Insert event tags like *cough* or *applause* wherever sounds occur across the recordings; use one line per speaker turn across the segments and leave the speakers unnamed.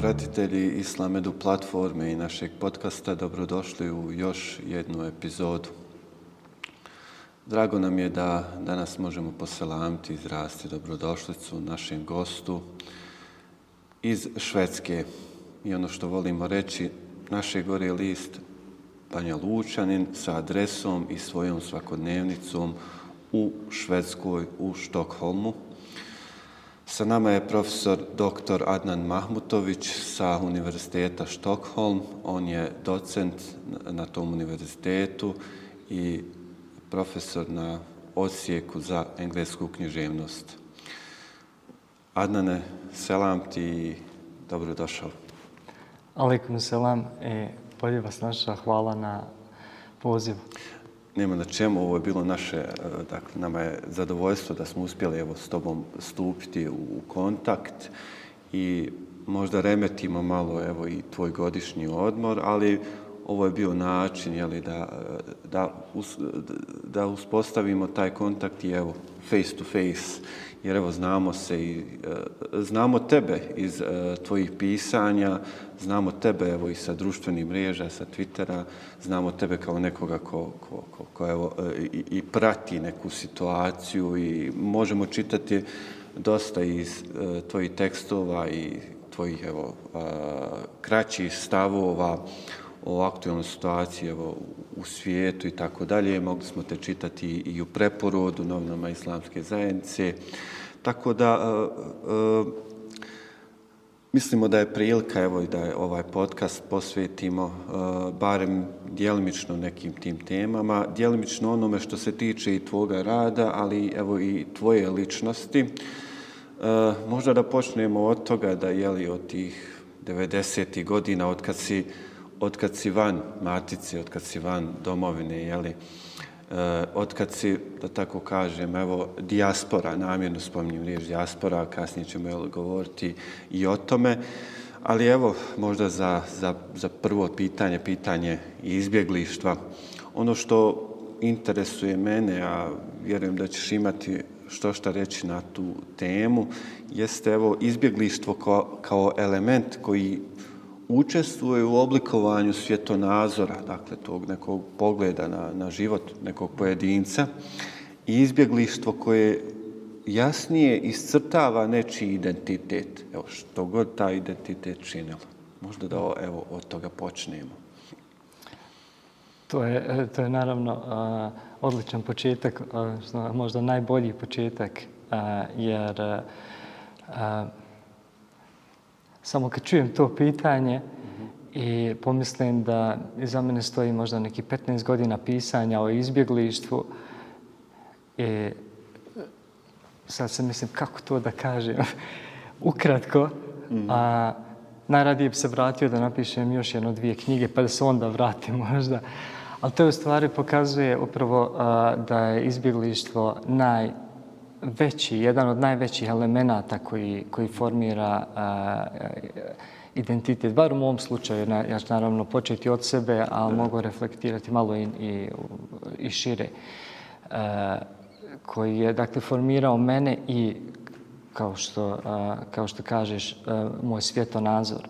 pratitelji Islamedu platforme i našeg podcasta, dobrodošli u još jednu epizodu. Drago nam je da danas možemo poselamiti i izrasti dobrodošlicu našem gostu iz Švedske. I ono što volimo reći, naše gore list Banja Lučanin sa adresom i svojom svakodnevnicom u Švedskoj, u Štokholmu. Sa nama je profesor dr. Adnan Mahmutović sa Univerziteta Štokholm. On je docent na tom univerzitetu i profesor na osijeku za englesku književnost. Adnane, selam ti i dobrodošao.
Aleikum selam i bolje vas naša. Hvala na pozivu
nema na čemu, ovo je bilo naše, e, dakle, nama je zadovoljstvo da smo uspjeli evo, s tobom stupiti u kontakt i možda remetimo malo evo, i tvoj godišnji odmor, ali ovo je bio način jeli, da, da, us, da uspostavimo taj kontakt i evo, face to face, jer evo znamo se i e, znamo tebe iz e, tvojih pisanja, znamo tebe evo i sa društvenih mreža, sa Twittera, znamo tebe kao nekoga ko, ko, ko, ko evo, e, i, i prati neku situaciju i možemo čitati dosta iz tvojih tekstova i tvojih evo, kraćih stavova o aktualnoj situaciji evo, u svijetu i tako dalje. Mogli smo te čitati i u preporodu novinama islamske zajednice. Tako da e, e mislimo da je prilika evo, da je ovaj podcast posvetimo e, barem djelimično nekim tim temama, djelimično onome što se tiče i tvoga rada, ali evo i tvoje ličnosti. E, možda da počnemo od toga da je li od tih 90. godina, od kad si od kad si van matice, od kad si van domovine, jeli, e, eh, od kad si, da tako kažem, evo, dijaspora, namjerno spominjem riječ dijaspora, kasnije ćemo jel, govoriti i o tome, ali evo, možda za, za, za prvo pitanje, pitanje izbjeglištva, ono što interesuje mene, a vjerujem da ćeš imati što šta reći na tu temu, jeste evo izbjeglištvo kao, kao element koji učestvuje u oblikovanju svjetonazora, dakle tog nekog pogleda na, na život nekog pojedinca i izbjeglištvo koje jasnije iscrtava nečiji identitet. Evo, što god ta identitet činila. Možda da evo, od toga počnemo.
To je, to je naravno uh, odličan početak, uh, možda najbolji početak, uh, jer uh, Samo kad čujem to pitanje i pomislim da iza mene stoji možda neki 15 godina pisanja o izbjeglištvu i sad se mislim kako to da kažem *laughs* ukratko, a najradije bi se vratio da napišem još jedno dvije knjige pa da se onda vratim *laughs* možda. Ali to u stvari pokazuje upravo a, da je izbjeglištvo naj veći, jedan od najvećih elemenata koji, koji formira a, identitet. Bar u mom slučaju, ja ću naravno početi od sebe, ali mogu reflektirati malo i, i, i šire. A, koji je, dakle, formirao mene i, kao što, a, kao što kažeš, a, moj svjetonazor.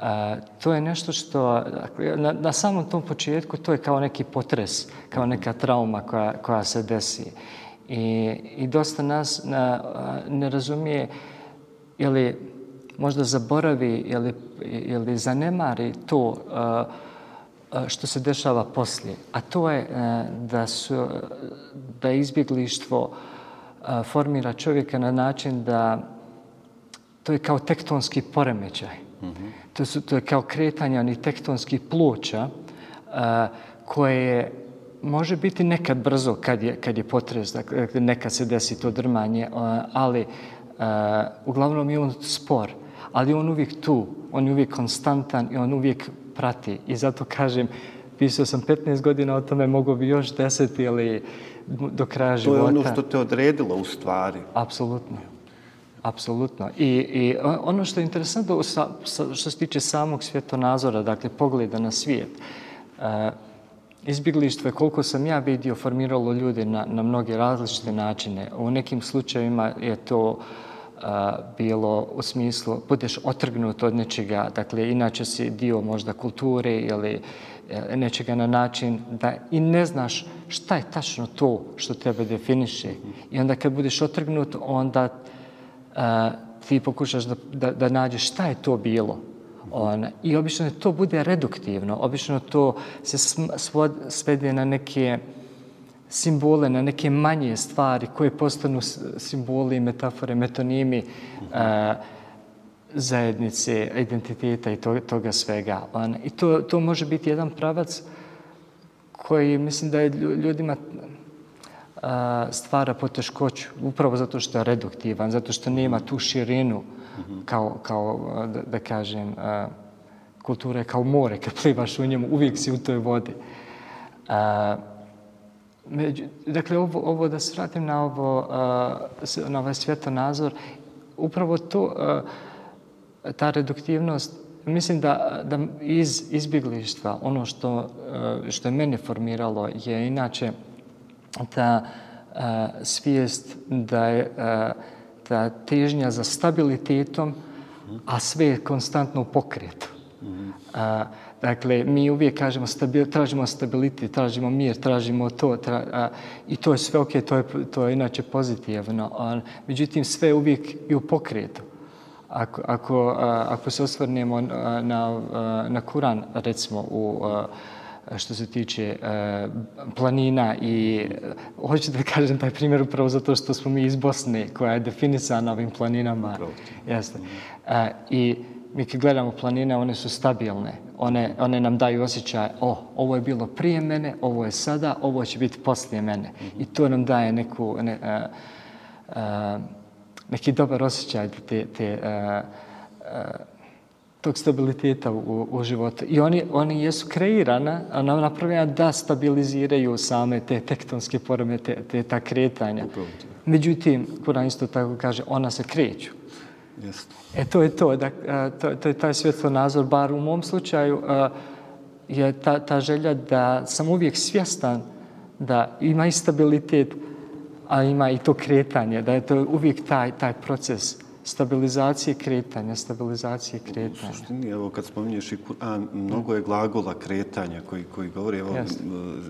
A, to je nešto što, dakle, na, na samom tom početku, to je kao neki potres, kao neka trauma koja, koja se desi. I, i dosta nas na, ne razumije ili možda zaboravi ili, ili zanemari to što se dešava poslije. A to je da, su, da izbjeglištvo formira čovjeka na način da to je kao tektonski poremećaj. Mm -hmm. to, su, to je kao kretanje onih tektonskih ploča koje je može biti nekad brzo kad je, kad je potres, dakle, nekad se desi to drmanje, ali uh, uglavnom je on spor, ali on uvijek tu, on je uvijek konstantan i on uvijek prati. I zato kažem, pisao sam 15 godina o tome, mogu bi još 10 ili do kraja
To
života.
je ono što te odredilo u stvari.
Apsolutno. Apsolutno. I, I ono što je interesantno sa, sa, što se tiče samog svjetonazora, dakle pogleda na svijet, uh, izbjeglištvo je koliko sam ja vidio formiralo ljude na, na mnoge različite načine. U nekim slučajevima je to a, bilo u smislu budeš otrgnut od nečega, dakle inače si dio možda kulture ili e, nečega na način da i ne znaš šta je tačno to što tebe definiše. I onda kad budeš otrgnut, onda a, ti pokušaš da, da, da nađeš šta je to bilo. On, I obično to bude reduktivno, obično to se svod, svede na neke simbole, na neke manje stvari koje postanu simboli, metafore, metonimi a, zajednice, identiteta i to, toga svega. On, I to, to može biti jedan pravac koji mislim da je ljudima stvara poteškoću, upravo zato što je reduktivan, zato što nema tu širinu kao, kao da, da kažem, kultura je kao more, kad plivaš u njemu, uvijek si u toj vodi. A, Među, dakle, ovo, ovo da se vratim na, ovo, na ovaj svjetonazor, upravo to, ta reduktivnost, mislim da, da iz izbjeglištva, ono što, što je mene formiralo je inače ta a, svijest da je a, ta težnja za stabilitetom, a sve je konstantno u pokretu. A, dakle, mi uvijek kažemo stabil, tražimo stabilitet, tražimo mir, tražimo to, tra, a, i to je sve ok, to je, to je inače pozitivno. A, međutim, sve je uvijek i u pokretu. Ako, ako, a, ako se osvrnemo na, na Kuran, recimo, u a, što se tiče uh, planina i hoću da kažem taj primjer upravo zato što smo mi iz Bosne koja je definisana ovim planinama. Jeste. Uh, I mi kad gledamo planine, one su stabilne. One, one nam daju osjećaj, o, oh, ovo je bilo prije mene, ovo je sada, ovo će biti poslije mene. Mm -hmm. I to nam daje neku, ne, uh, uh, neki dobar osjećaj te, te uh, tog stabiliteta u, u životu. I oni, oni jesu kreirana, a napravljena da stabiliziraju same te tektonske porome, te, te ta kretanja. Međutim, Kuran isto tako kaže, ona se kreću.
Jeste.
E to je to, da, to, to je taj svjetlo nazor, bar u mom slučaju, je ta, ta želja da sam uvijek svjestan da ima i stabilitet, a ima i to kretanje, da je to uvijek taj, taj proces stabilizacije kretanja, stabilizacije kretanja.
U suštini, evo kad spominješ i Kur'an, mnogo je glagola kretanja koji, koji govori evo,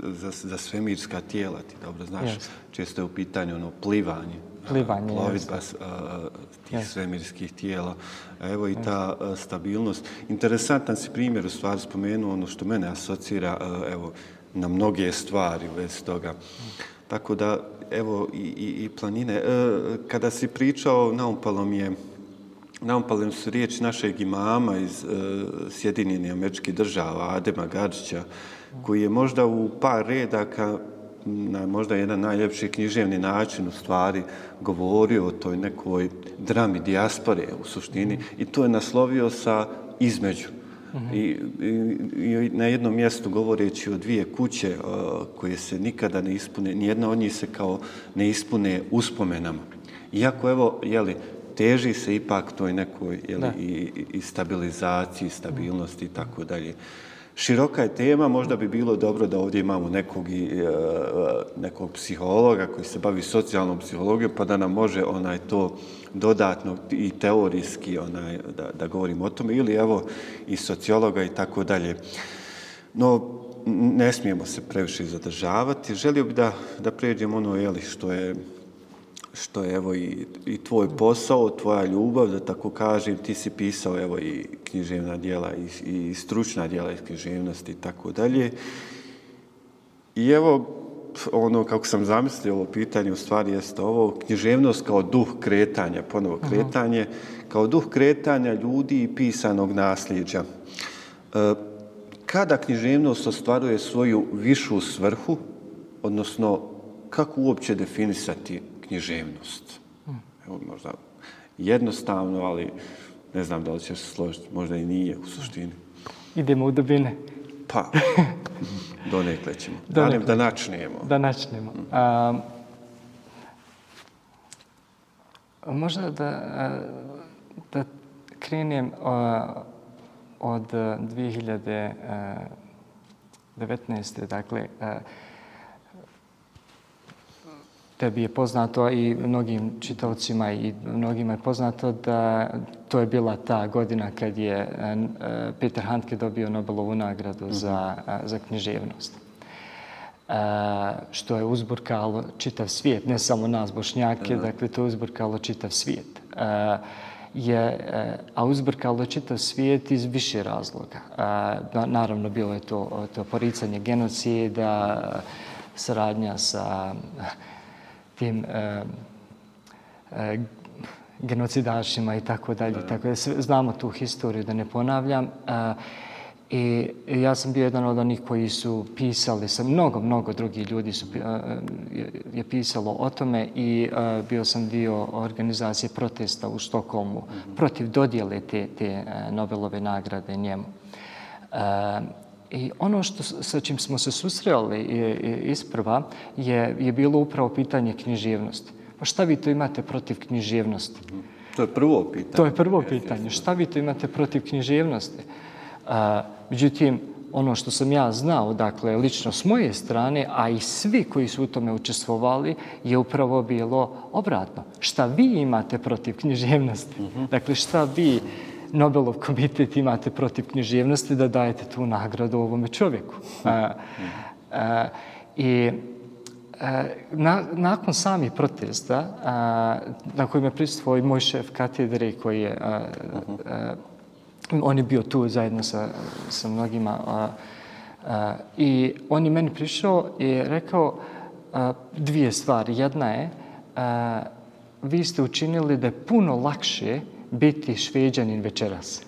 za, za svemirska tijela, ti dobro znaš, yes. često je u pitanju ono, plivanje,
plivanje,
plovidba yes. tih yes. svemirskih tijela. Evo i ta yes. stabilnost. Interesantan si primjer u stvari spomenuo ono što mene asocira evo, na mnoge stvari u vezi toga. Tako da, evo i, i, i planine. E, kada si pričao, naumpalo mi je Naumpale su riječi našeg imama iz e, Sjedinjenih američkih država, Adema Gadžića, koji je možda u par redaka, na možda jedan najljepši književni način u stvari govorio o toj nekoj drami dijaspore u suštini i to je naslovio sa između. I, i, I na jednom mjestu govoreći o dvije kuće uh, koje se nikada ne ispune, nijedna od njih se kao ne ispune uspomenama. Iako, evo, jeli, teži se ipak toj nekoj jeli, i, i stabilizaciji, stabilnosti i tako dalje. Široka je tema, možda bi bilo dobro da ovdje imamo nekog, i, e, e, nekog psihologa koji se bavi socijalnom psihologijom, pa da nam može onaj to dodatno i teorijski onaj, da, da govorimo o tome, ili evo i sociologa i tako dalje. No, ne smijemo se previše zadržavati. Želio bih da, da pređemo ono jeli, što je što je evo i, i tvoj posao, tvoja ljubav, da tako kažem, ti si pisao evo i književna dijela i, i stručna dijela iz književnosti i tako dalje. I evo, ono kako sam zamislio ovo pitanje u stvari jeste ovo književnost kao duh kretanja, ponovo kretanje, uh -huh. kao duh kretanja ljudi i pisanog nasljeđa. E, kada književnost ostvaruje svoju višu svrhu, odnosno kako uopće definisati književnost? Evo možda jednostavno, ali ne znam da li će se složiti, možda i nije u suštini.
Idemo u dubine.
Pa, *laughs* donekle ćemo.
Donekle.
Da, načnemo.
Da načnemo. A, možda da, da krenem od 2019. Dakle, tebi je poznato i mnogim čitavcima i mnogima je poznato da to je bila ta godina kad je e, Peter Handke dobio Nobelovu nagradu mm -hmm. za, za književnost. E, što je uzburkalo čitav svijet, ne samo nas, bošnjake, mm -hmm. dakle to je uzburkalo čitav svijet. E, je, a uzbrkalo čitav svijet iz više razloga. Naravno, bilo je to, to poricanje genocida, saradnja sa tim e, e, genocidašima i tako dalje. Tako da znamo tu historiju, da ne ponavljam. E, I ja sam bio jedan od onih koji su pisali, sa mnogo, mnogo drugih ljudi su, je pisalo o tome i bio sam dio organizacije protesta u Štokholmu mm -hmm. protiv dodjele te, te Nobelove nagrade njemu. I ono što, sa čim smo se susreli isprva je, je bilo upravo pitanje književnosti. Pa šta vi to imate protiv književnosti?
To je prvo pitanje.
To je prvo pitanje. Šta vi to imate protiv književnosti? A, međutim, ono što sam ja znao, dakle, lično s moje strane, a i svi koji su u tome učestvovali, je upravo bilo obratno. Šta vi imate protiv književnosti? Mhm. Dakle, šta vi Nobelov komitet imate protiv književnosti da dajete tu nagradu ovome čovjeku. A, a, I a, na, nakon samih protesta, a, na kojima je prisutuo i moj šef katedre koji je, a, a, on je bio tu zajedno sa, sa mnogima, a, a, i on je meni prišao i rekao a, dvije stvari. Jedna je, a, vi ste učinili da je puno lakše biti šveđanin večeras.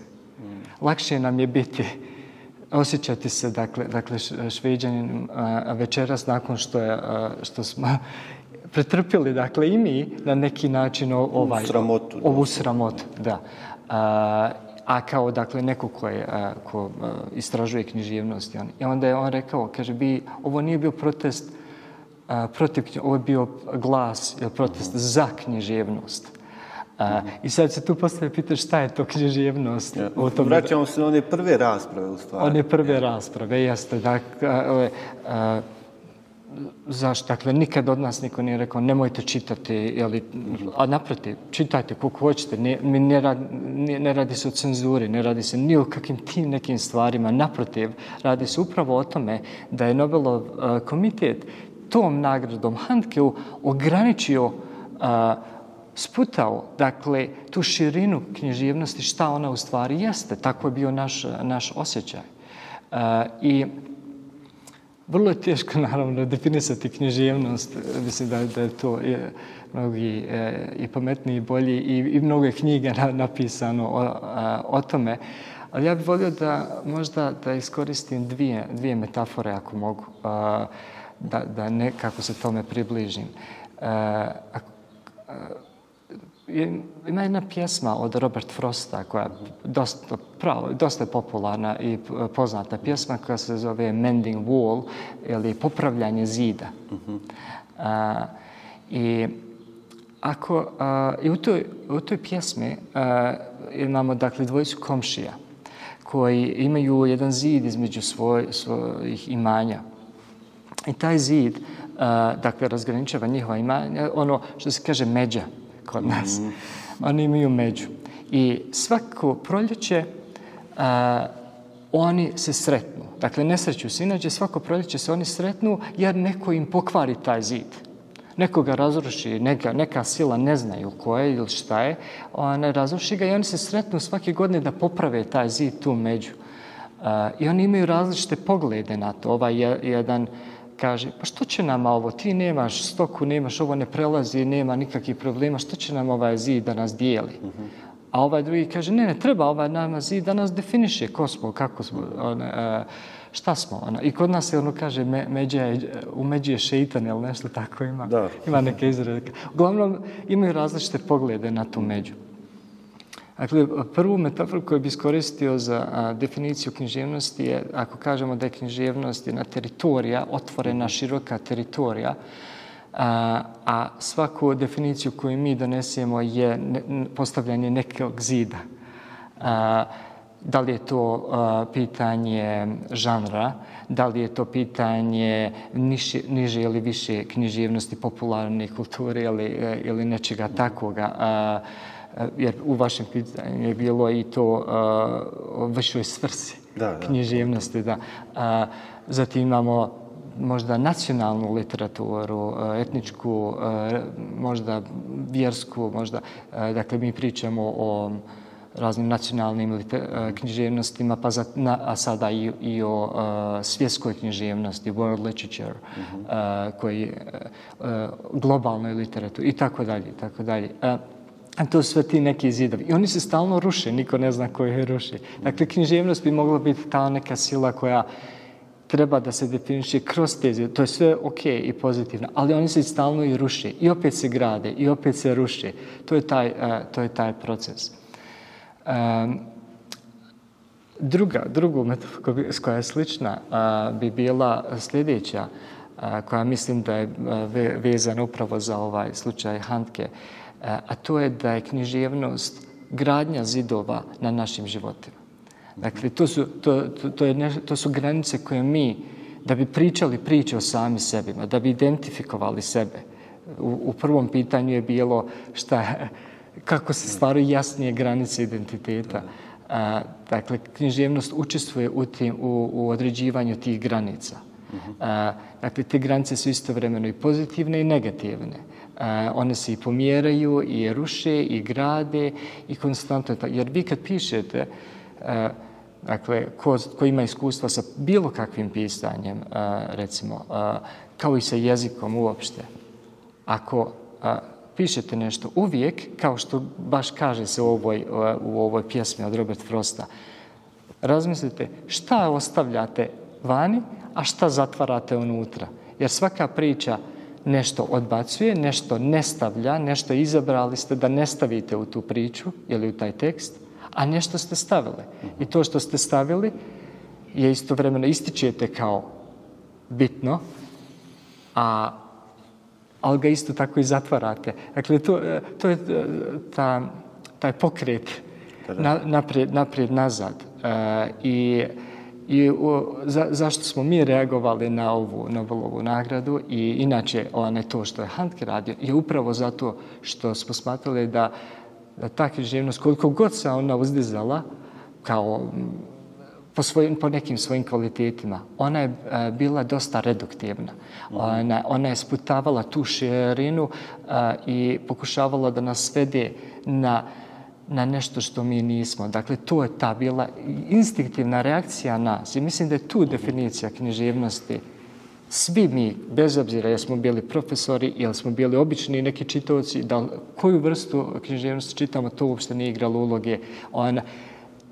Lakše nam je biti, osjećati se, dakle, dakle šveđanin večeras nakon što, je, što smo *laughs* pretrpili, dakle, i mi na neki način ovaj,
sramotu,
ovu sramotu. Da. A, a kao, dakle, neko ko, je, a, ko a, istražuje književnost. On, I onda je on rekao, kaže, bi, ovo nije bio protest a, protiv, ovo je bio glas, ili protest mm -hmm. za književnost. A, I sad se tu postavlja pita šta je to književnost. Ja,
o tom vraćamo se na one prve rasprave u stvari.
One prve ja. rasprave, jeste. Dakle, a, zašto? Dakle, nikad od nas niko nije rekao nemojte čitati, jeli, a naprotiv, čitajte koliko hoćete. Ne, mi ne, radi, ne, ne radi se o cenzuri, ne radi se ni o kakvim tim nekim stvarima. Naprotiv, radi se upravo o tome da je Nobelov a, komitet tom nagradom Handkeu ograničio a, sputao, dakle, tu širinu književnosti, šta ona u stvari jeste. Tako je bio naš, naš osjećaj. E, I vrlo je teško, *laughs* naravno, definisati književnost. Mislim da, da je to je, mnogi e, i pametniji i bolji i, i mnogo je knjiga na, napisano o, a, o tome. Ali ja bih volio da možda da iskoristim dvije, dvije metafore, ako mogu, a, da, da nekako se tome približim. E, a, a, ima jedna pjesma od Robert Frosta koja je dosta, pravo, dosta popularna i poznata pjesma koja se zove Mending Wall ili popravljanje zida. Uh a, I ako a, i u toj, u toj pjesmi a, imamo dakle dvojicu komšija koji imaju jedan zid između svoj, svojih imanja. I taj zid, a, dakle, razgraničava njihova imanja, ono što se kaže međa, kod nas. Mm. Oni imaju među. I svako proljeće a, oni se sretnu. Dakle, ne sreću se. Inače, svako proljeće se oni sretnu jer neko im pokvari taj zid. Neko ga razruši, neka, neka sila ne znaju ko je ili šta je, ona razruši ga i oni se sretnu svake godine da poprave taj zid tu među. Uh, I oni imaju različite poglede na to. Ovaj je, jedan kaže, pa što će nama ovo, ti nemaš stoku, nemaš ovo, ne prelazi, nema nikakvih problema, što će nam ovaj zid da nas dijeli? Uh -huh. A ovaj drugi kaže, ne, ne, treba ovaj nama zid da nas definiše ko smo, kako smo, one, uh, šta smo. Ona. I kod nas se ono kaže, me, međe je, u međi je šeitan, nešto tako ima. Da. Ima neke izrede. Uglavnom, imaju različite poglede na tu među. Dakle, prvu metaforu koju bi iskoristio za a, definiciju književnosti je, ako kažemo da je književnost jedna teritorija, otvorena, široka teritorija, a, a svaku definiciju koju mi donesemo je ne, postavljanje nekog zida. A, da li je to a, pitanje žanra, da li je to pitanje niše, niže ili više književnosti, popularne kulture ili, ili nečega takoga. A, jer u vašem pitanju je bilo i to uh, višoj svrsi da, da. književnosti. Da. A, zatim imamo možda nacionalnu literaturu, etničku, možda vjersku, možda, dakle, mi pričamo o raznim nacionalnim književnostima, pa za, na, a sada i, i o uh, svjetskoj književnosti, world literature, uh -huh. uh, koji, uh, globalnoj literaturi i tako dalje, tako dalje. Uh, A to sve ti neki zidovi. I oni se stalno ruše, niko ne zna koji je ruši. Dakle, književnost bi mogla biti ta neka sila koja treba da se definiše kroz te zidove. To je sve ok i pozitivno, ali oni se stalno i ruše. I opet se grade, i opet se ruše. To je taj, uh, to je taj proces. Um, druga, drugu metodu koja je slična uh, bi bila sljedeća, uh, koja mislim da je uh, vezana upravo za ovaj slučaj Handke. Uh, a to je da je književnost gradnja zidova na našim životima. Dakle, to su, to, to, to, je ne, to su granice koje mi, da bi pričali priče o sami sebima, da bi identifikovali sebe. U, u prvom pitanju je bilo šta, kako se stvaraju jasnije granice identiteta. A, dakle, književnost učestvuje u, tim, u, u određivanju tih granica. A, dakle, te granice su istovremeno i pozitivne i negativne. E, one se i pomjeraju, i ruše, i grade, i konstantno. Jer vi kad pišete, e, dakle, ko, ko ima iskustva sa bilo kakvim pisanjem, e, recimo, kao i sa jezikom uopšte, ako pišete nešto uvijek, kao što baš kaže se u ovoj, u ovoj pjesmi od Robert Frosta, razmislite šta ostavljate vani, a šta zatvarate unutra. Jer svaka priča nešto odbacuje, nešto ne stavlja, nešto izabrali ste da ne stavite u tu priču ili u taj tekst, a nešto ste stavili. I to što ste stavili je istovremeno ističete kao bitno, a ali ga isto tako i zatvarate. Dakle, to, to je ta, taj pokret naprijed, naprijed nazad. E, I I u, za, zašto smo mi reagovali na ovu Nobelovu nagradu i inače one to što je Handke radio je upravo zato što smo smatrali da, da ta književnost koliko god se ona uzdizala kao po, svojim, po nekim svojim kvalitetima, ona je a, bila dosta reduktivna. Mm -hmm. Ona, ona je sputavala tu širinu a, i pokušavala da nas svede na na nešto što mi nismo. Dakle, to je ta bila instinktivna reakcija nas. I mislim da je tu definicija književnosti. Svi mi, bez obzira jesmo bili profesori ili smo bili obični neki čitovci, da koju vrstu književnosti čitamo, to uopšte nije igralo uloge. Ona,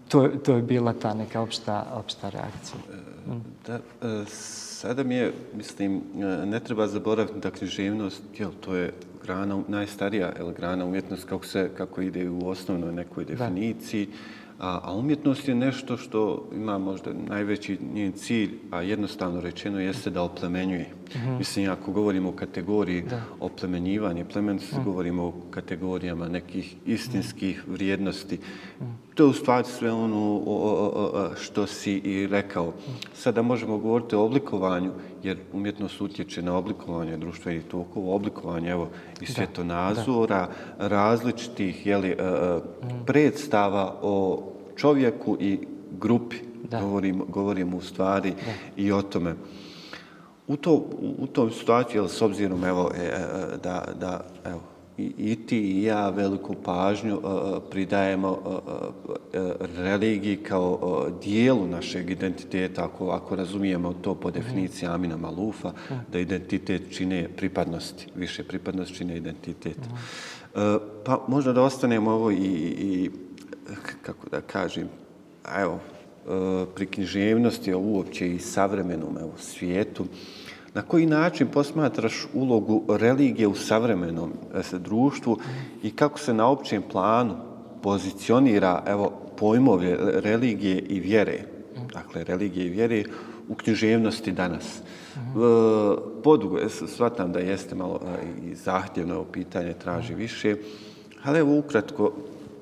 to, to je bila ta neka opšta, opšta reakcija.
E, da, e, sada mi je, mislim, e, ne treba zaboraviti da književnost, jel, to je grana, najstarija el, grana umjetnost kako, se, kako ide u osnovnoj nekoj definiciji. Da. A, a umjetnost je nešto što ima možda najveći njen cilj, a jednostavno rečeno jeste da oplemenjuje. Mm -hmm. Mislim, ako govorimo o kategoriji da. oplemenjivanja, plemenstvo, mm. govorimo o kategorijama nekih istinskih mm. vrijednosti. Mm. To je u stvari sve ono što si i rekao. Sada možemo govoriti o oblikovanju, jer umjetnost utječe na oblikovanje društva i toliko oblikovanje evo, i svjetonazora, da. različitih jeli, mm. predstava o čovjeku i grupi. Da. Govorim, govorim u stvari da. i o tome. U, to, u tom situaciji, s obzirom evo, e, e, da, da evo, i, i ti i ja veliku pažnju uh, pridajemo uh, uh, religiji kao uh, dijelu našeg identiteta, ako, ako razumijemo to po definiciji Amina Malufa, da. identitet čine pripadnosti, više pripadnosti čine identitet. Uh, pa možda da ostanemo ovo i, i kako da kažem, evo, pri književnosti, uopće i savremenom evo, svijetu, uh, Na koji način posmatraš ulogu religije u savremenom e, društvu i kako se na općem planu pozicionira evo, pojmove religije i vjere, dakle religije i vjere u književnosti danas. Mhm. Podugo, shvatam da jeste malo i zahtjevno pitanje, traži više, ali evo ukratko,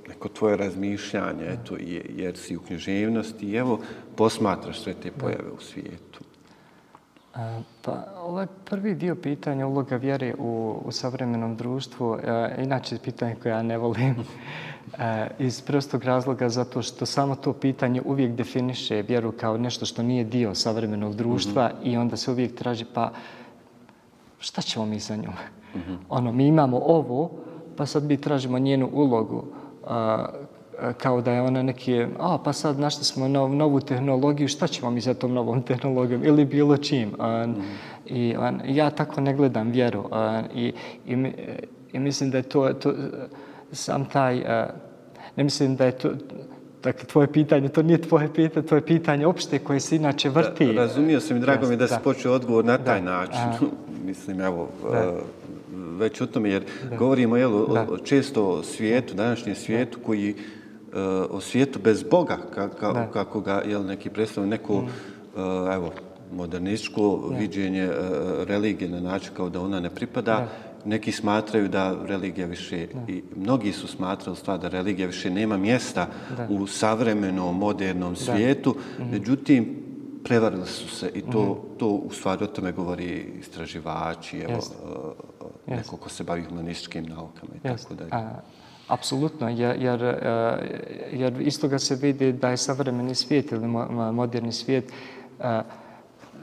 neko tvoje razmišljanje, eto, jer si u književnosti i evo posmatraš sve te pojave u svijetu.
Pa, ovaj prvi dio pitanja uloga vjere u, u savremenom društvu, e, inače pitanje koje ja ne volim, *laughs* e, iz prostog razloga zato što samo to pitanje uvijek definiše vjeru kao nešto što nije dio savremenog društva mm -hmm. i onda se uvijek traži pa šta ćemo mi sa njom? Mm -hmm. Ono, mi imamo ovo, pa sad mi tražimo njenu ulogu. A, kao da je ona neki, a pa sad našli smo nov, novu tehnologiju, šta ćemo mi sa tom novom tehnologijom ili bilo čim. A, mm. I a, ja tako ne gledam vjeru a, i, i, i mislim da je to, to sam taj, a, ne mislim da je to, Dakle, tvoje pitanje, to nije tvoje pitanje, to je pitanje opšte koje se inače vrti.
Da, razumio sam i drago mi da, da se počeo odgovor na taj da. način. A, *laughs* mislim, evo, da. već o tome, jer da. govorimo jel, o, često o svijetu, današnjem svijetu, koji uh, o svijetu bez Boga, ka, ka, kako ga jel, neki predstavljaju, neko mm. uh, evo, modernističko da. viđenje uh, religije na način kao da ona ne pripada. Da. Neki smatraju da religija više, da. i mnogi su smatrali stvar da religija više nema mjesta da. u savremenom, modernom da. svijetu. Mm. Međutim, prevarili su se i to, mm. to u stvari o tome govori istraživači, evo, uh, neko ko se bavi humanističkim naukama i Jest. tako dalje.
Apsolutno, jer, jer, eh, jer iz toga se vidi da je savremeni svijet ili moderni svijet eh,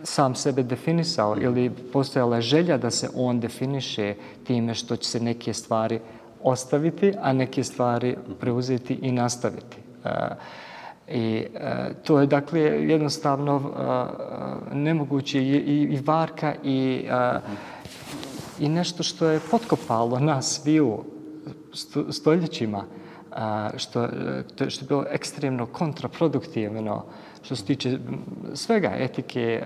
sam sebe definisao ili postojala želja da se on definiše time što će se neke stvari ostaviti, a neke stvari preuzeti i nastaviti. Eh, I to je dakle jednostavno nemoguće i, i, i varka i, i nešto što je potkopalo nas sviju stoljećima, što, što je bilo ekstremno kontraproduktivno što se tiče svega, etike,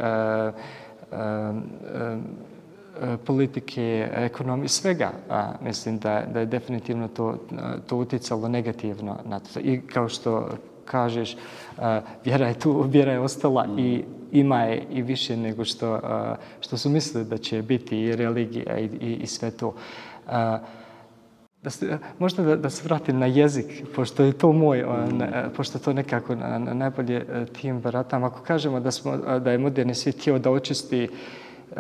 politike, ekonomije, svega. A, mislim da, da je definitivno to, to uticalo negativno na to. I kao što kažeš, a, vjera je tu, vjera je ostala mm. i ima je i više nego što, a, što su mislili da će biti i religija i, i, i sve to. A, da se, možda da, da se vratim na jezik, pošto je to moj, mm. ne, pošto to nekako na, na najbolje e, tim baratam. Ako kažemo da, smo, da je moderni svijet htio da očisti uh,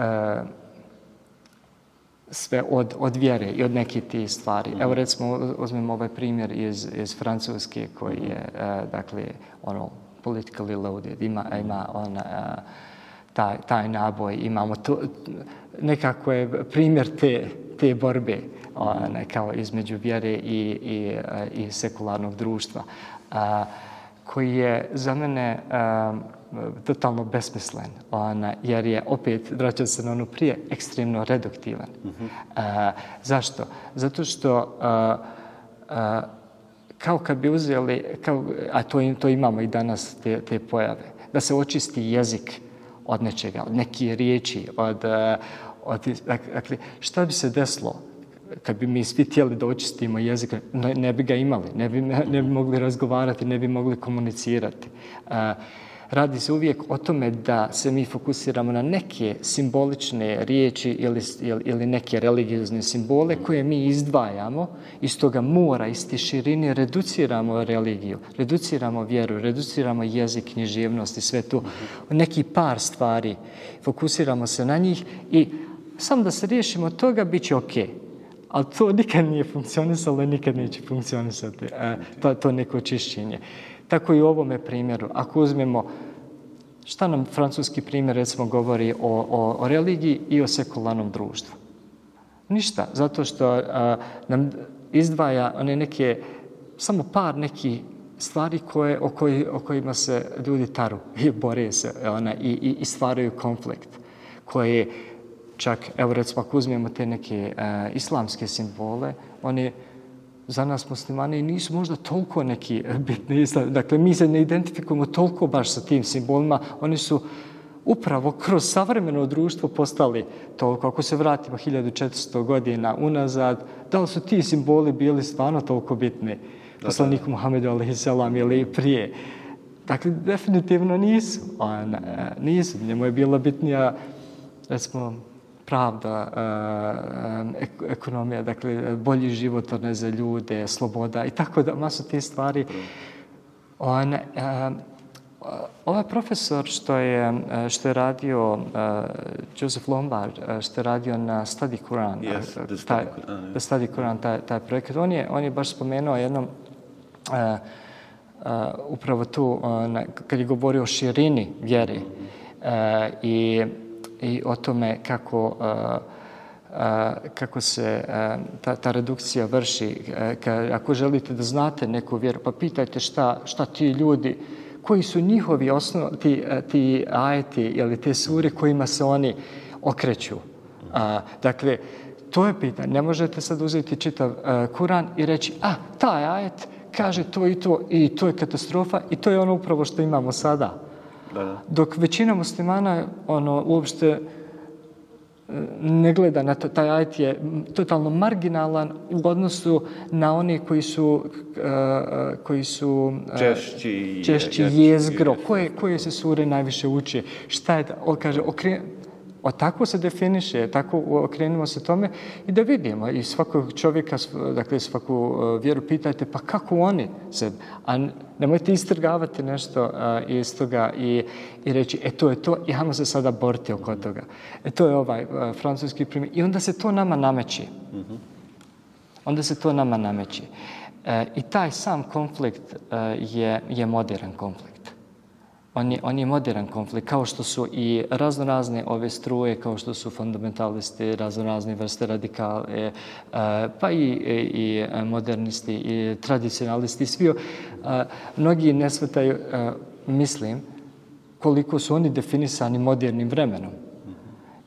sve od, od vjere i od neke ti stvari. Mm. Evo recimo, uzmemo ovaj primjer iz, iz Francuske koji je, uh, dakle, ono, politically loaded, ima, ima on, uh, taj, taj naboj, imamo to, nekako je primjer te, te borbe one, kao između vjere i, i, i sekularnog društva, a, koji je za mene a, totalno besmislen, ona, jer je opet, vraćam se na ono prije, ekstremno reduktivan. Mm -hmm. a, zašto? Zato što a, a, kao kad bi uzeli, kao, a to, to imamo i danas, te, te pojave, da se očisti jezik od nečega, od neke riječi, od, od, dakle, šta bi se deslo kad bi mi svi tijeli da očistimo jezik, ne, ne bi ga imali, ne bi, ne bi mogli razgovarati, ne bi mogli komunicirati. A, radi se uvijek o tome da se mi fokusiramo na neke simbolične riječi ili, ili neke religiozne simbole koje mi izdvajamo iz toga mora, iz te širine, reduciramo religiju, reduciramo vjeru, reduciramo jezik, književnost i sve to. Neki par stvari, fokusiramo se na njih i sam da se riješimo toga, bit će okej. Okay ali to nikad nije funkcionisalo i nikad neće funkcionisati, e, to, to neko čišćenje. Tako i u ovome primjeru. Ako uzmemo šta nam francuski primjer recimo govori o, o, o religiji i o sekularnom društvu. Ništa, zato što a, nam izdvaja one neke, samo par neki stvari koje, o, koji, o kojima se ljudi taru i bore se ona, i, i, i stvaraju konflikt koje čak, evo recimo, ako uzmemo te neke uh, islamske simbole, oni za nas muslimani nisu možda toliko neki bitni islam. Dakle, mi se ne identifikujemo toliko baš sa tim simbolima. Oni su upravo kroz savremeno društvo postali toliko. Ako se vratimo 1400 godina unazad, da li su ti simboli bili stvarno toliko bitni? poslaniku Muhammedu a.s. ili prije. Dakle, definitivno nisu. On, e, nisu. Njemu je bila bitnija, recimo, pravda, e, e, ekonomija, dakle, bolji život ne za ljude, sloboda i tako da, masu te stvari. On, ovaj profesor što je, što je radio, uh, Joseph Lombard, što je radio na Study Quran,
yes, the
taj,
Study Quran,
the Study Quran taj, taj projekat, on je, on je baš spomenuo jednom uh, uh, upravo tu, uh, na, kad je govorio o širini vjeri uh, i, i o tome kako uh, uh, kako se uh, ta, ta redukcija vrši. Ka, ako želite da znate neku vjeru, pa pitajte šta, šta ti ljudi, koji su njihovi osnov, ti, ti ajeti ili te sure kojima se oni okreću. A, dakle, to je pitanje. Ne možete sad uzeti čitav a, Kuran i reći, a, taj ajet kaže to i to i to je katastrofa i to je ono upravo što imamo sada. Da, da. Dok većina muslimana ono, uopšte ne gleda na to, taj ajet je totalno marginalan u odnosu na one koji su uh, koji su
uh, češći,
češći jezgro. Koje, koje se sure najviše uče? Šta je, on kaže, okre, O tako se definiše, tako okrenimo se tome i da vidimo i svakog čovjeka, dakle svaku uh, vjeru pitajte pa kako oni se, a nemojte istrgavati nešto uh, iz toga i, i reći e to je to i se sada boriti oko toga. E to je ovaj uh, francuski primjer i onda se to nama nameći. Onda se to nama nameći. E, I taj sam konflikt je, je modern konflikt on je, on je modern konflikt, kao što su i raznorazne ove struje, kao što su fundamentalisti, raznorazne vrste radikale, e, pa i, e, i modernisti, i tradicionalisti, svi. E, mnogi ne svetaju, e, mislim, koliko su oni definisani modernim vremenom.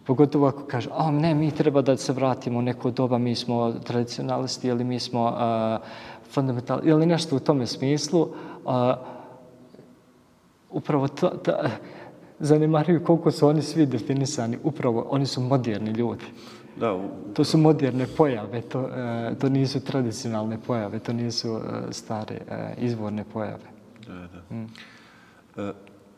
Pogotovo ako kaže, a ne, mi treba da se vratimo u neko doba, mi smo tradicionalisti ili mi smo uh, fundamentalisti, ili nešto u tome smislu. Uh, upravo to, to zanemaruju koliko su oni svi definisani. Upravo, oni su moderni ljudi. Da, u... To su moderne pojave, to, e, to nisu tradicionalne pojave, to nisu e, stare e, izvorne pojave.
Da, da. Mm.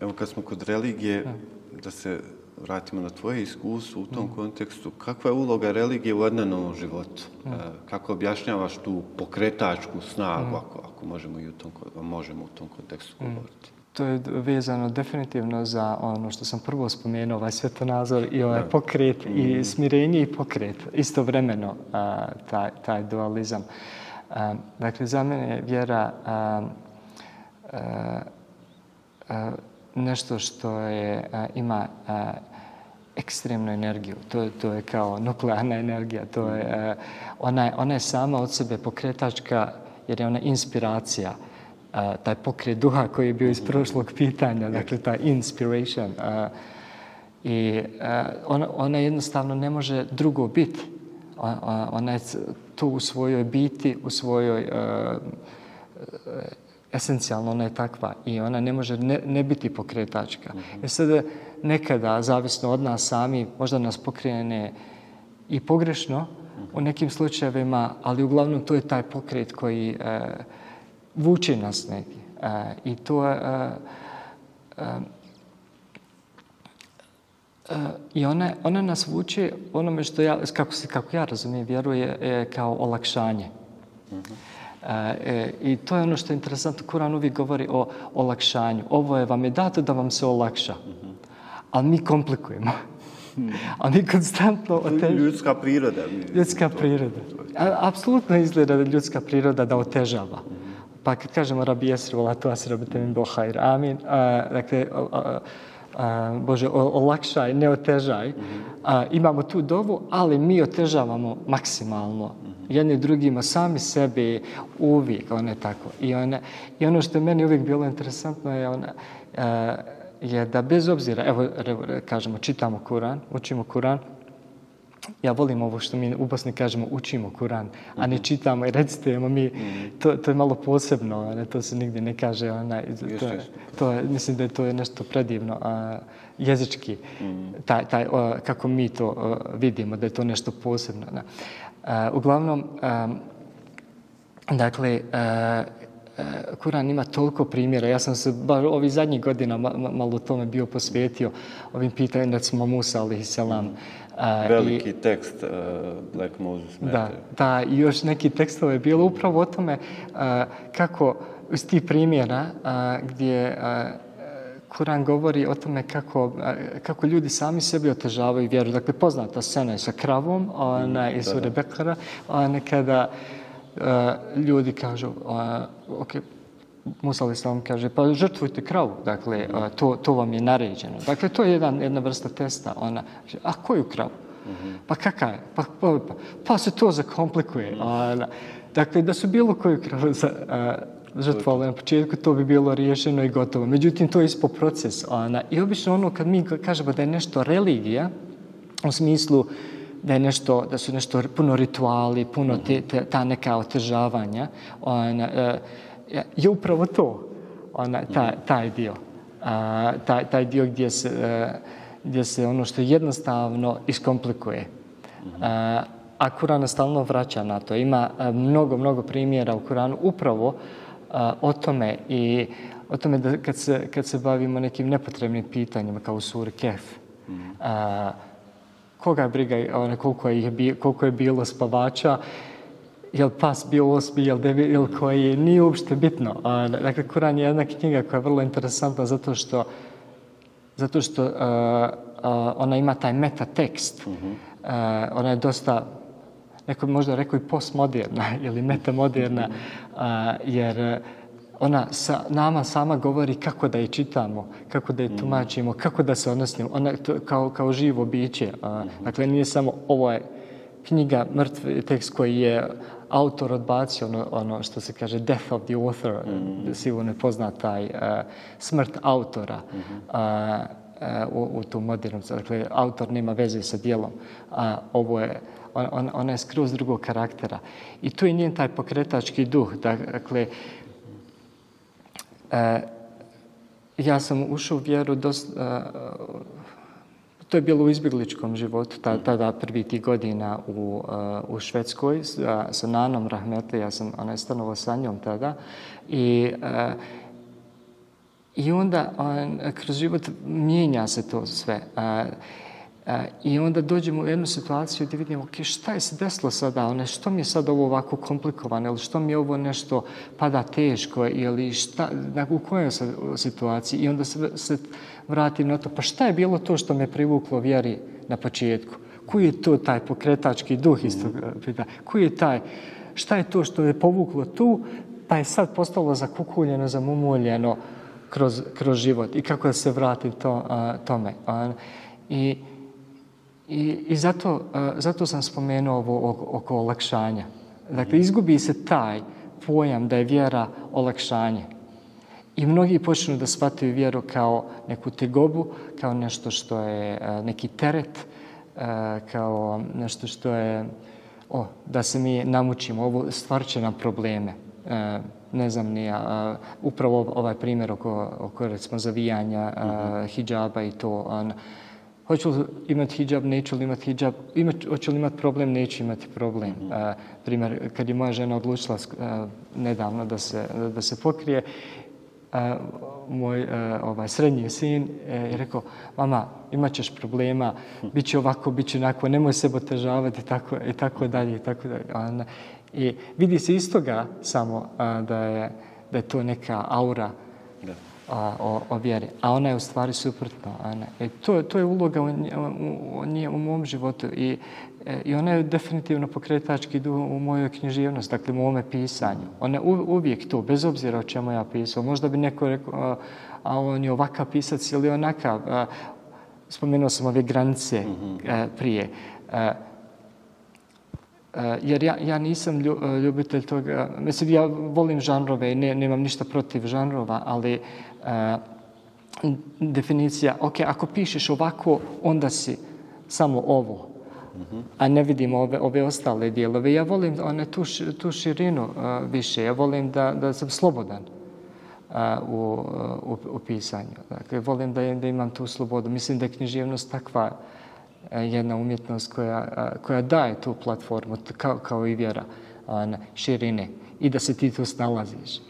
Evo, kad smo kod religije, da, da se vratimo na tvoje iskustvo u tom mm. kontekstu, kakva je uloga religije u odnanom životu? Mm. Kako objašnjavaš tu pokretačku snagu, mm. ako, ako možemo, i u tom, možemo u tom kontekstu mm.
To je vezano definitivno za ono što sam prvo spomenuo, ovaj svetonazor i ovaj pokret i mm. smirenje i pokret, istovremeno a, taj, taj dualizam. A, dakle, za mene je vjera a, a, a, nešto što je, a, ima a, ekstremnu energiju. To, to je kao nuklearna energija. To je, a, ona, ona je sama od sebe pokretačka jer je ona inspiracija a, taj pokret duha koji je bio iz prošlog pitanja, dakle ta inspiration. A, I a, ona, ona jednostavno ne može drugo biti. Ona je to u svojoj biti, u svojoj a, esencijalno ona je takva i ona ne može ne, ne biti pokretačka. Mm -hmm. E sad nekada, zavisno od nas sami, možda nas pokrene i pogrešno mm -hmm. u nekim slučajevima, ali uglavnom to je taj pokret koji e, vuče nas neki. Uh, I to je... Uh, uh, Uh, I ona, ona nas vuče onome što ja, kako, se, kako ja razumijem, vjeruje je kao olakšanje. Uh e, I to je ono što je interesantno. Kuran uvijek govori o olakšanju. Ovo je vam je dato da vam se olakša. Uh -huh. Ali mi komplikujemo. Hmm. *laughs* A mi konstantno...
Otež... Ljudska priroda.
Ljudska priroda. A, apsolutno izgleda ljudska priroda da otežava. -huh. Pa kad kažemo rabi jesri, vola tu asi rabite min bo hajr, amin. A, dakle, a, a, Bože, olakšaj, ne otežaj. Mm -hmm. a, imamo tu dovu, ali mi otežavamo maksimalno. Mm -hmm. Jedni drugima, sami sebe, uvijek, one tako. I, one, I ono što je meni uvijek bilo interesantno je, ona, a, je da bez obzira, evo, evo kažemo, čitamo Kuran, učimo Kuran, ja volim ovo što mi u Bosni kažemo učimo Kuran, a ne čitamo i recitujemo mi, to, to je malo posebno, ne, to se nigdje ne kaže, ona, to, to je, mislim da je to je nešto predivno, a, jezički, taj, taj, a, kako mi to a, vidimo, da je to nešto posebno. Ne. A, uglavnom, a, dakle, a, Kuran ima toliko primjera. Ja sam se bar ovi zadnjih godina malo tome bio posvetio ovim pitanjem, recimo Musa, ali selam.
Veliki I, tekst uh, Black Moses
Da, da, i još neki tekstove je bilo upravo o tome uh, kako iz tih primjera uh, gdje uh, Kuran govori o tome kako, kako ljudi sami sebi otežavaju vjeru. Dakle, poznata scena je sa kravom ona, iz Sure Bekara, ona, kada uh, ljudi kažu, uh, ok, Musa ali sam kaže, pa žrtvujte kravu, dakle, uh, to, to vam je naređeno. Dakle, to je jedan, jedna vrsta testa. Ona, a koju kravu? Mm Pa kakav je? Pa, pa, pa, pa se to zakomplikuje. Ona, dakle, da su bilo koju kravu za, uh, žrtvovali na početku, to bi bilo riješeno i gotovo. Međutim, to je ispo proces. Ona. I obično ono kad mi kažemo da je nešto religija, u smislu da je nešto, da su nešto puno rituali, puno te, te, ta neka otežavanja, ona, e, je upravo to, ona, taj, taj dio. A, taj, taj dio gdje se, e, gdje se ono što je jednostavno iskomplikuje. A, a Kurana stalno vraća na to. Ima mnogo, mnogo primjera u Kuranu upravo o tome i o tome da kad se, kad se bavimo nekim nepotrebnim pitanjima kao u suri Kef, mm. a, koga briga one, koliko, je, koliko je bilo spavača, je li pas bio osmi, je li devi, je li koji, nije uopšte bitno. A, dakle, Kuran je jedna knjiga koja je vrlo interesantna zato što, zato što a, a, ona ima taj meta tekst. Mm -hmm. a, ona je dosta neko bi možda rekao i postmoderna *laughs* ili metamoderna, a, jer ona sa, nama sama govori kako da je čitamo, kako da je tumačimo, kako da se odnosimo, ona to, kao, kao živo biće. A, dakle, nije samo ovo je knjiga, mrtvi tekst koji je autor odbacio ono, ono što se kaže death of the author, mm -hmm. sigurno je poznat taj uh, smrt autora. Mm -hmm. uh, u, u tu modernu. Dakle, autor nema veze sa dijelom. A ovo je on, ona je skroz drugog karaktera. I tu je njen taj pokretački duh. Dakle, e, ja sam ušao u vjeru dosta, e, to je bilo u izbjegličkom životu, tada prvi ti godina u, uh, u Švedskoj sa, sa Nanom Rahmetli, ja sam ona je stanovao sa njom tada i uh, I onda on, kroz život mijenja se to sve. Uh, E, I onda dođemo u jednu situaciju gdje vidimo okay, šta je se desilo sada, one, što mi je sad ovo ovako komplikovano, ili što mi je ovo nešto pada teško, ili šta, u kojoj se situaciji. I onda se, se vratim na to, pa šta je bilo to što me privuklo vjeri na početku? Koji je to taj pokretački duh isto e, pita? Koji je taj, šta je to što je povuklo tu, pa je sad postalo zakukuljeno, zamumuljeno kroz, kroz život i kako da se vratim to, a, tome. A, I I, i zato, uh, zato sam spomenuo ovo oko, oko olakšanja. Dakle, izgubi se taj pojam da je vjera olakšanje. I mnogi počnu da shvataju vjeru kao neku tegobu, kao nešto što je uh, neki teret, uh, kao nešto što je, o, da se mi namučimo, ovo stvar će nam probleme. Ne znam ni ja, uh, upravo ovaj primjer oko, oko recimo zavijanja uh, hijjaba i to, uh, hoću li imati hijab, neću li imati hijab, imat, hoću li imati problem, neću imati problem. Mm -hmm. uh, primjer, kad je moja žena odlučila uh, nedavno da se, da se pokrije, uh, moj uh, ovaj, srednji sin uh, je rekao, mama, imat ćeš problema, bit će ovako, bit će onako, nemoj se otežavati i tako, i tako dalje. I, tako dalje. Uh, I vidi se iz toga samo uh, da, je, da je to neka aura a, o, o vjeri. A ona je u stvari suprotno. Ona. E, to, to je uloga u, u, u, u mom životu. I, e, I ona je definitivno pokretački du u mojoj književnosti, dakle u mome pisanju. Ona je uvijek to, bez obzira o čemu ja pisao. Možda bi neko rekao, a, a on je ovakav pisac ili onakav. A, spomenuo sam ove granice mm -hmm. a, prije. A, jer ja, ja nisam ljubitelj toga, mislim, ja volim žanrove i ne, nemam ništa protiv žanrova, ali e, definicija, ok, ako pišeš ovako, onda si samo ovo, a ne vidim ove, ove ostale dijelove. Ja volim one, tu, tu širinu uh, više, ja volim da, da sam slobodan uh, u, u, u pisanju. Dakle, volim da, da imam tu slobodu. Mislim da je književnost takva jedna umjetnost koja, koja daje tu platformu kao, kao i vjera na širine i da se ti tu snalaziš.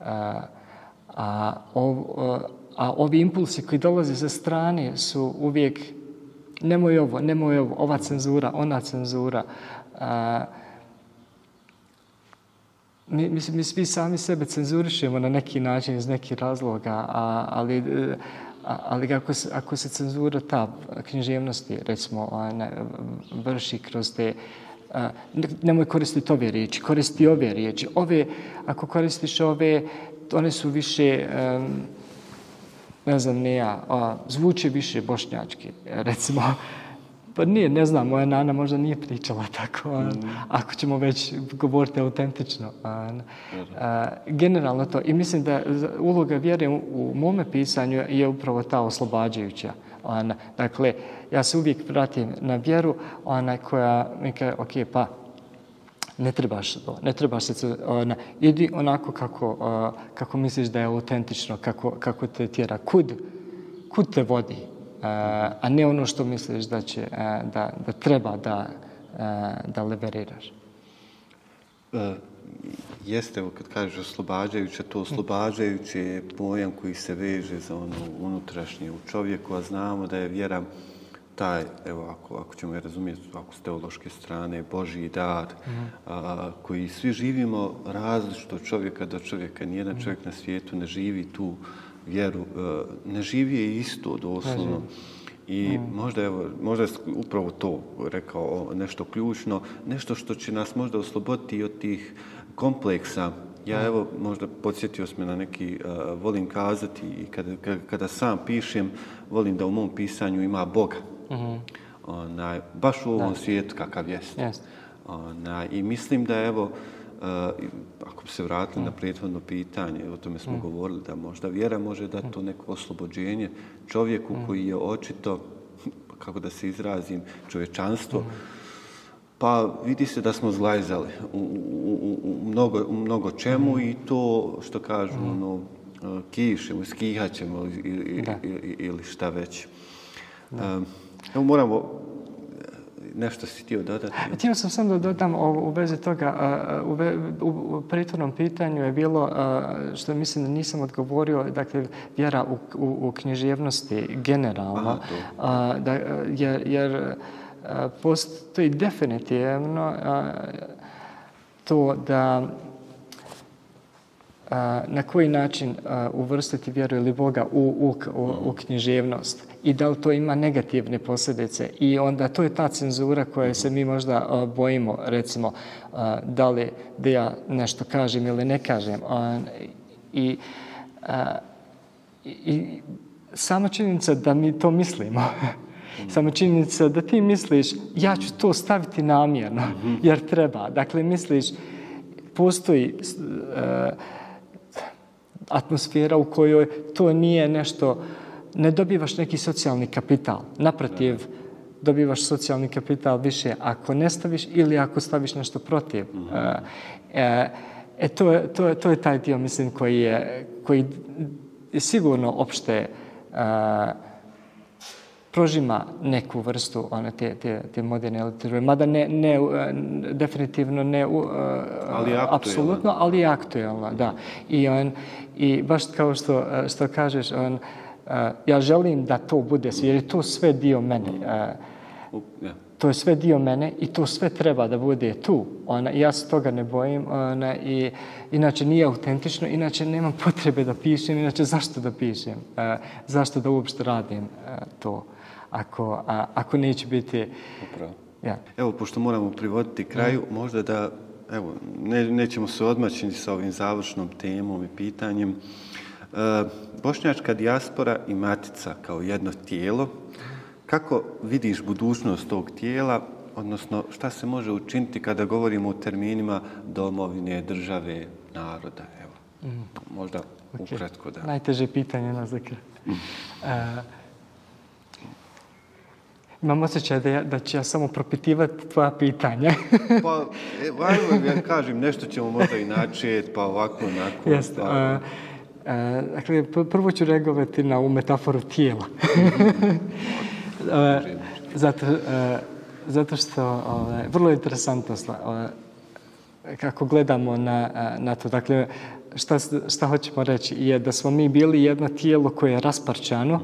A, a, ov, a ovi impulsi koji dolaze sa strane su uvijek nemoj ovo, nemoj ovo, ova cenzura, ona cenzura. A, mi, mi, mi svi sami sebe cenzurišemo na neki način iz nekih razloga, a, ali, a, ali ako, se, ako se cenzura ta književnosti, recimo, ne, vrši kroz te a, nemoj koristiti ove riječi, koristi ove riječi. Ove, ako koristiš ove, one su više, ne znam, ne ja, a, zvuče više bošnjački, recimo. Pa nije, ne znam, moja nana možda nije pričala tako, a, mm. ako ćemo već govoriti autentično. A, a, generalno to, i mislim da uloga vjere u, u mome pisanju je upravo ta oslobađajuća. Ona, dakle, ja se uvijek vratim na vjeru, ona koja mi kaže, ok, pa, ne trebaš to, ne trebaš se, ona, idi onako kako, kako misliš da je autentično, kako, kako te tjera, kud, kud te vodi, e, a ne ono što misliš da, će, e, da, da treba da, e, da liberiraš.
E, jeste, evo kad kažeš oslobađajuće, to oslobađajuće je pojam koji se veže za ono unutrašnje u čovjeku, a znamo da je vjera taj, evo, ako, ako ćemo je razumijeti, ako s teološke strane, Božji dar, mm. a, koji svi živimo različito od čovjeka do čovjeka. Nijedan mm. čovjek na svijetu ne živi tu vjeru, a, ne živi je isto doslovno. I mm. možda, evo, možda je upravo to rekao nešto ključno, nešto što će nas možda osloboditi od tih kompleksa. Ja evo možda podsjetio sam na neki, uh, volim kazati i kada, kada sam pišem, volim da u mom pisanju ima Boga. Mm -hmm. Ona, baš u ovom da. svijetu kakav jest. Yes. Ona, I mislim da evo, uh, ako bi se vratili mm. na prethodno pitanje, o tome smo mm. govorili, da možda vjera može dati to neko oslobođenje čovjeku mm. koji je očito, *laughs* kako da se izrazim, čovječanstvo, mm. Pa vidi se da smo zlajzali u, u, u, u, mnogo, u mnogo čemu mm. i to što kažu, mm. ono, kišemo, skihaćemo ili, ili, ili šta već. Um, evo moramo nešto si htio dodati.
Htio sam sam da dodam u vezi toga. U, ve, u, u pritornom pitanju je bilo, što mislim da nisam odgovorio, dakle, vjera u, u, u književnosti generalno. Aha, da, jer, jer postoji definitivno to da na koji način uvrstiti vjeru ili Boga u, u, u, u književnost i da li to ima negativne posljedice. I onda to je ta cenzura koja se mi možda bojimo, recimo, da li da ja nešto kažem ili ne kažem. I, i, i sama činjenica da mi to mislimo, *laughs* Samo činjenica da ti misliš, ja ću to staviti namjerno, jer treba. Dakle, misliš, postoji uh, atmosfera u kojoj to nije nešto, ne dobivaš neki socijalni kapital. Naprotiv, dobivaš socijalni kapital više ako ne staviš ili ako staviš nešto protiv. Uh, e, e, to, je, to, je, to je taj dio, mislim, koji je, koji je sigurno opšte uh, prožima neku vrstu one te, te, te moderne literature. Mada ne, ne, definitivno ne, uh, ali apsolutno, ali je aktuelna, da. I, on, I baš kao što, što kažeš, on, uh, ja želim da to bude sve, jer je to sve dio mene. Uh, to je sve dio mene i to sve treba da bude tu. Ona, ja se toga ne bojim. Ona, i, inače nije autentično, inače nemam potrebe da pišem, inače zašto da pišem? Uh, zašto da uopšte radim to? ako, a, ako neće biti...
Upravo. Ja. Evo, pošto moramo privoditi kraju, mm. možda da, evo, ne, nećemo se odmaćiti sa ovim završnom temom i pitanjem. E, bošnjačka dijaspora i matica kao jedno tijelo, kako vidiš budućnost tog tijela, odnosno šta se može učiniti kada govorimo o terminima domovine, države, naroda? Evo, mm. možda okay. ukratko da.
Najteže pitanje na zakr. Mm. E, Imam osjećaj da, ja, da će ja samo propitivati tvoja pitanja. *laughs*
pa, e, vajmo, ja kažem, nešto ćemo možda i načet, pa ovako, onako.
Jeste. Uh, uh, dakle, prvo ću reagovati na ovu metaforu tijela. *laughs* Eh, zato, eh, zato što ove, vrlo interesantno kako gledamo na, na to. Dakle, šta, šta hoćemo reći je da smo mi bili jedno tijelo koje je rasparčano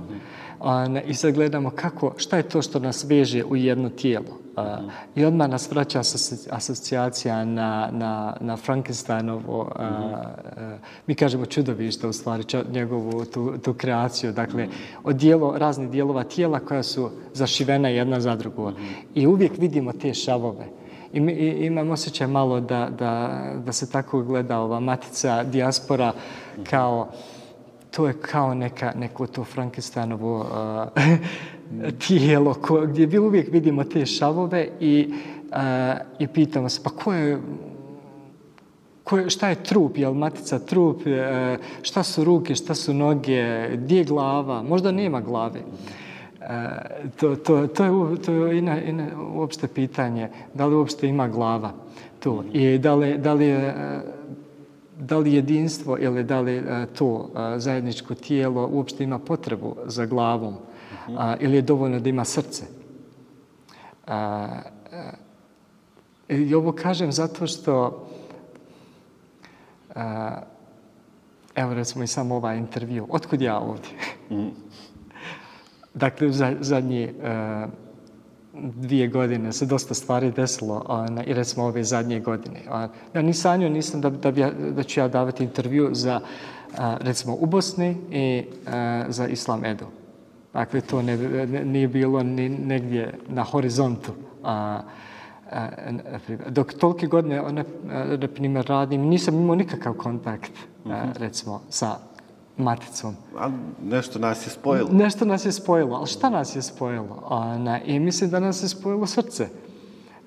mm-hmm. i sad gledamo kako, šta je to što nas veže u jedno tijelo. A, I odmah nas vraća asocijacija na, na, na Frankensteinovo, a, a, mi kažemo čudovište u stvari, ča, njegovu tu, tu kreaciju. Dakle, od dijelo, raznih dijelova tijela koja su zašivena jedna za drugu. I uvijek vidimo te šavove. I, i imam osjećaj malo da, da, da se tako gleda ova matica dijaspora kao to je kao neka, neko to Frankensteinovo uh, *laughs* tijelo ko, gdje bi uvijek vidimo te šavove i, uh, i pitamo se pa ko je Ko je, šta je trup, je li matica trup, uh, šta su ruke, šta su noge, gdje je glava, možda nema glave. Uh, to, to, to je, to je ina, ina, uopšte pitanje, da li uopšte ima glava tu i da li, da li je, e, da li jedinstvo ili da li to zajedničko tijelo uopšte ima potrebu za glavom a, ili je dovoljno da ima srce. A, a, I ovo kažem zato što a, evo recimo i samo ovaj intervju. Otkud ja ovdje? Mm. *laughs* dakle, za, zadnji a, dvije godine se dosta stvari desilo ona, i recimo ove zadnje godine. A, ja ni sanio nisam da, da, bi, da ću ja davati intervju za a, recimo u Bosni i a, za Islam Edu. Dakle, to ne, ne, nije bilo ni negdje na horizontu. A, a, dok tolike godine, na, na primjer, radim, nisam imao nikakav kontakt, a, recimo, sa maticom.
A nešto nas je spojilo.
Nešto nas je spojilo. Ali šta nas je spojilo? A, na, I mislim da nas je spojilo srce.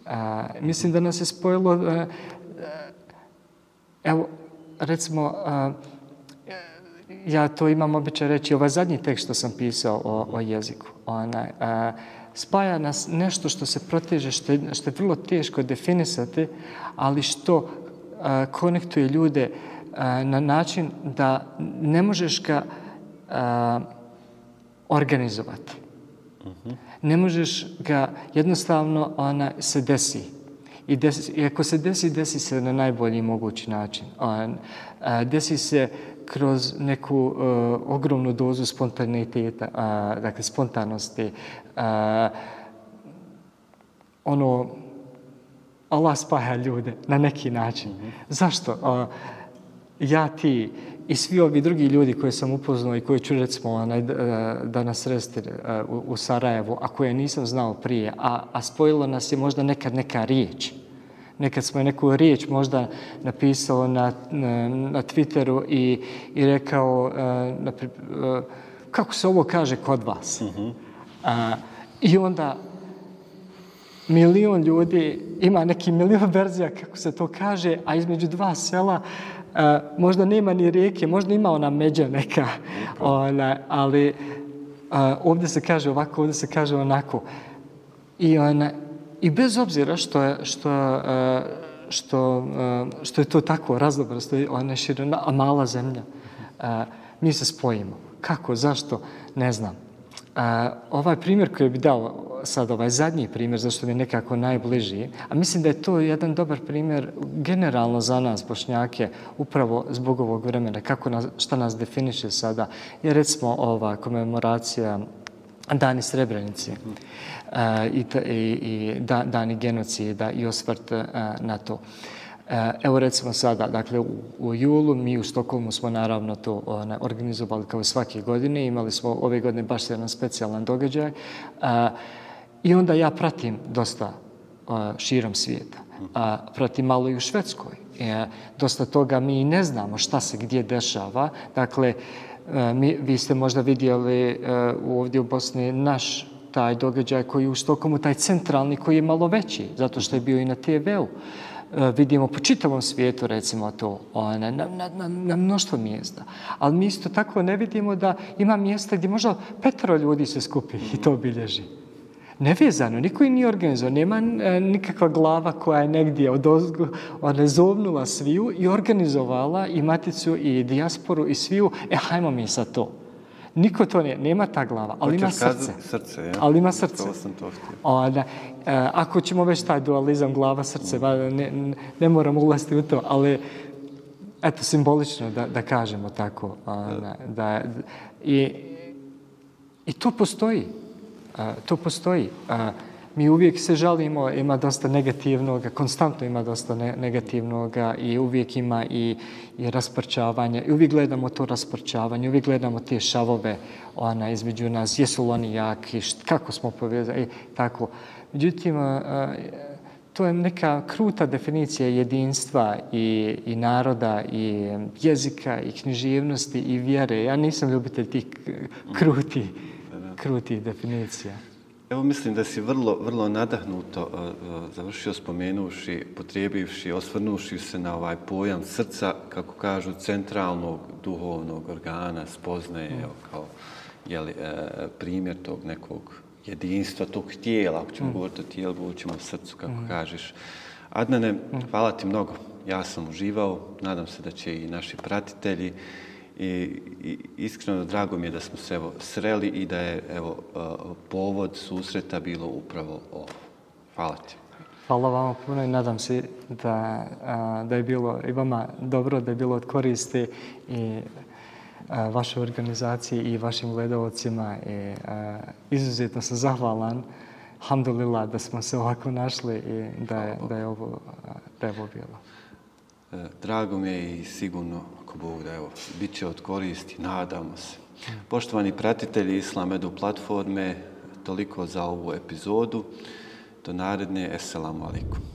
A, mislim da nas je spojilo... A, a, evo, recimo, a, ja to imam običaj reći, ovaj zadnji tekst što sam pisao o, o jeziku, ona, a, spaja nas nešto što se proteže, što je, što je vrlo teško definisati, ali što a, konektuje ljude a, na način da ne možeš ga a, organizovati. Ne možeš ga, jednostavno ona se desi. I, desi, I ako se desi, desi se na najbolji mogući način. On, a, desi se kroz neku uh, ogromnu dozu spontaniteta, uh, dakle spontanosti. Uh, ono, Allah spaja ljude na neki način. Mm -hmm. Zašto? Uh, ja, ti i svi ovi drugi ljudi koje sam upoznao i koji ću recimo onaj, da nas reste u, u Sarajevu, a koje nisam znao prije, a, a spojilo nas je možda nekad neka riječ. Nekad smo je neku riječ možda napisao na, na, na Twitteru i, i rekao na, kako se ovo kaže kod vas. -huh. uh, I onda milion ljudi ima neki milion *laughs* verzija kako se to kaže, a između dva sela uh, možda nema ni rijeke, možda ima ona međa neka, ona, ali uh, ovdje se kaže ovako, ovdje se kaže onako. I ona, I bez obzira što je, što, e, što, e, što je to tako razdobro, što je ona širina, a mala zemlja, e, mi se spojimo. Kako, zašto, ne znam. Ovaj primjer koji bi dao sad, ovaj zadnji primjer, zašto mi je nekako najbliži, a mislim da je to jedan dobar primjer generalno za nas, bošnjake, upravo zbog ovog vremena, kako nas, šta nas definiše sada, je recimo ova komemoracija Dani Srebrenici. Mm i, i, i da, dani genocida i osvrt na to. E, evo recimo sada, dakle u, u julu mi u Stokholmu smo naravno to ona, organizovali kao svake godine. Imali smo ove godine baš jedan specijalan događaj. A, I onda ja pratim dosta a, širom svijeta. A, pratim malo i u Švedskoj. E, dosta toga mi ne znamo šta se gdje dešava. Dakle, e, mi, vi ste možda vidjeli e, a, ovdje u Bosni naš taj događaj koji je u Stokomu, taj centralni koji je malo veći, zato što je bio i na TV-u. E, vidimo po čitavom svijetu, recimo to, one, na, na, na, na mnoštvo mjesta. Ali mi isto tako ne vidimo da ima mjesta gdje možda petro ljudi se skupi i to obilježi. Nevezano, niko i nije organizao, nema e, nikakva glava koja je negdje od ozgo, ona zovnula sviju i organizovala i maticu i dijasporu i sviju, e, hajmo mi sa to Niko to ne, nema ta glava, ali ima srce.
srce, ja?
Ali ima srce.
Upravo sam to htio.
O, da, e, ako ćemo već taj dualizam glava srce, ba, ne, ne, ne moramo ulaziti u to, ali eto simbolično da, da kažemo tako a, da, da i, i to postoji a, to postoji a, mi uvijek se žalimo ima dosta negativnog konstantno ima dosta ne, negativnog i uvijek ima i, i rasprčavanje i uvijek gledamo to rasprčavanje uvijek gledamo te šavove ona između nas jesu li oni jaki št, kako smo povezani i tako međutim a, to je neka kruta definicija jedinstva i, i naroda i jezika i književnosti i vjere. Ja nisam ljubitelj tih kruti, kruti definicija.
Evo mislim da si vrlo, vrlo nadahnuto uh, uh, završio spomenuši, potrijebivši, osvrnuši se na ovaj pojam srca, kako kažu, centralnog duhovnog organa, spoznaje mm. evo, kao jeli, uh, primjer tog nekog jedinstva tog tijela, ako ćemo mm. govoriti o tijelu, govorit ćemo o srcu, kako mm. kažeš. Adnane, mm. hvala ti mnogo. Ja sam uživao, nadam se da će i naši pratitelji i, i iskreno drago mi je da smo se evo sreli i da je evo povod susreta bilo upravo ovo. Hvala ti.
Hvala vama puno i nadam se da, da je bilo i vama dobro, da je bilo od koriste i vašoj organizaciji i vašim gledalcima. I, izuzetno sam zahvalan, alhamdulillah, da smo se ovako našli i da je, da je, ovo, da je ovo bilo.
E, drago mi je i sigurno, ako Bog da evo, bit će od koristi, nadamo se. Poštovani pratitelji Islam Edu platforme, toliko za ovu epizodu. Do naredne, eselamu alaikum.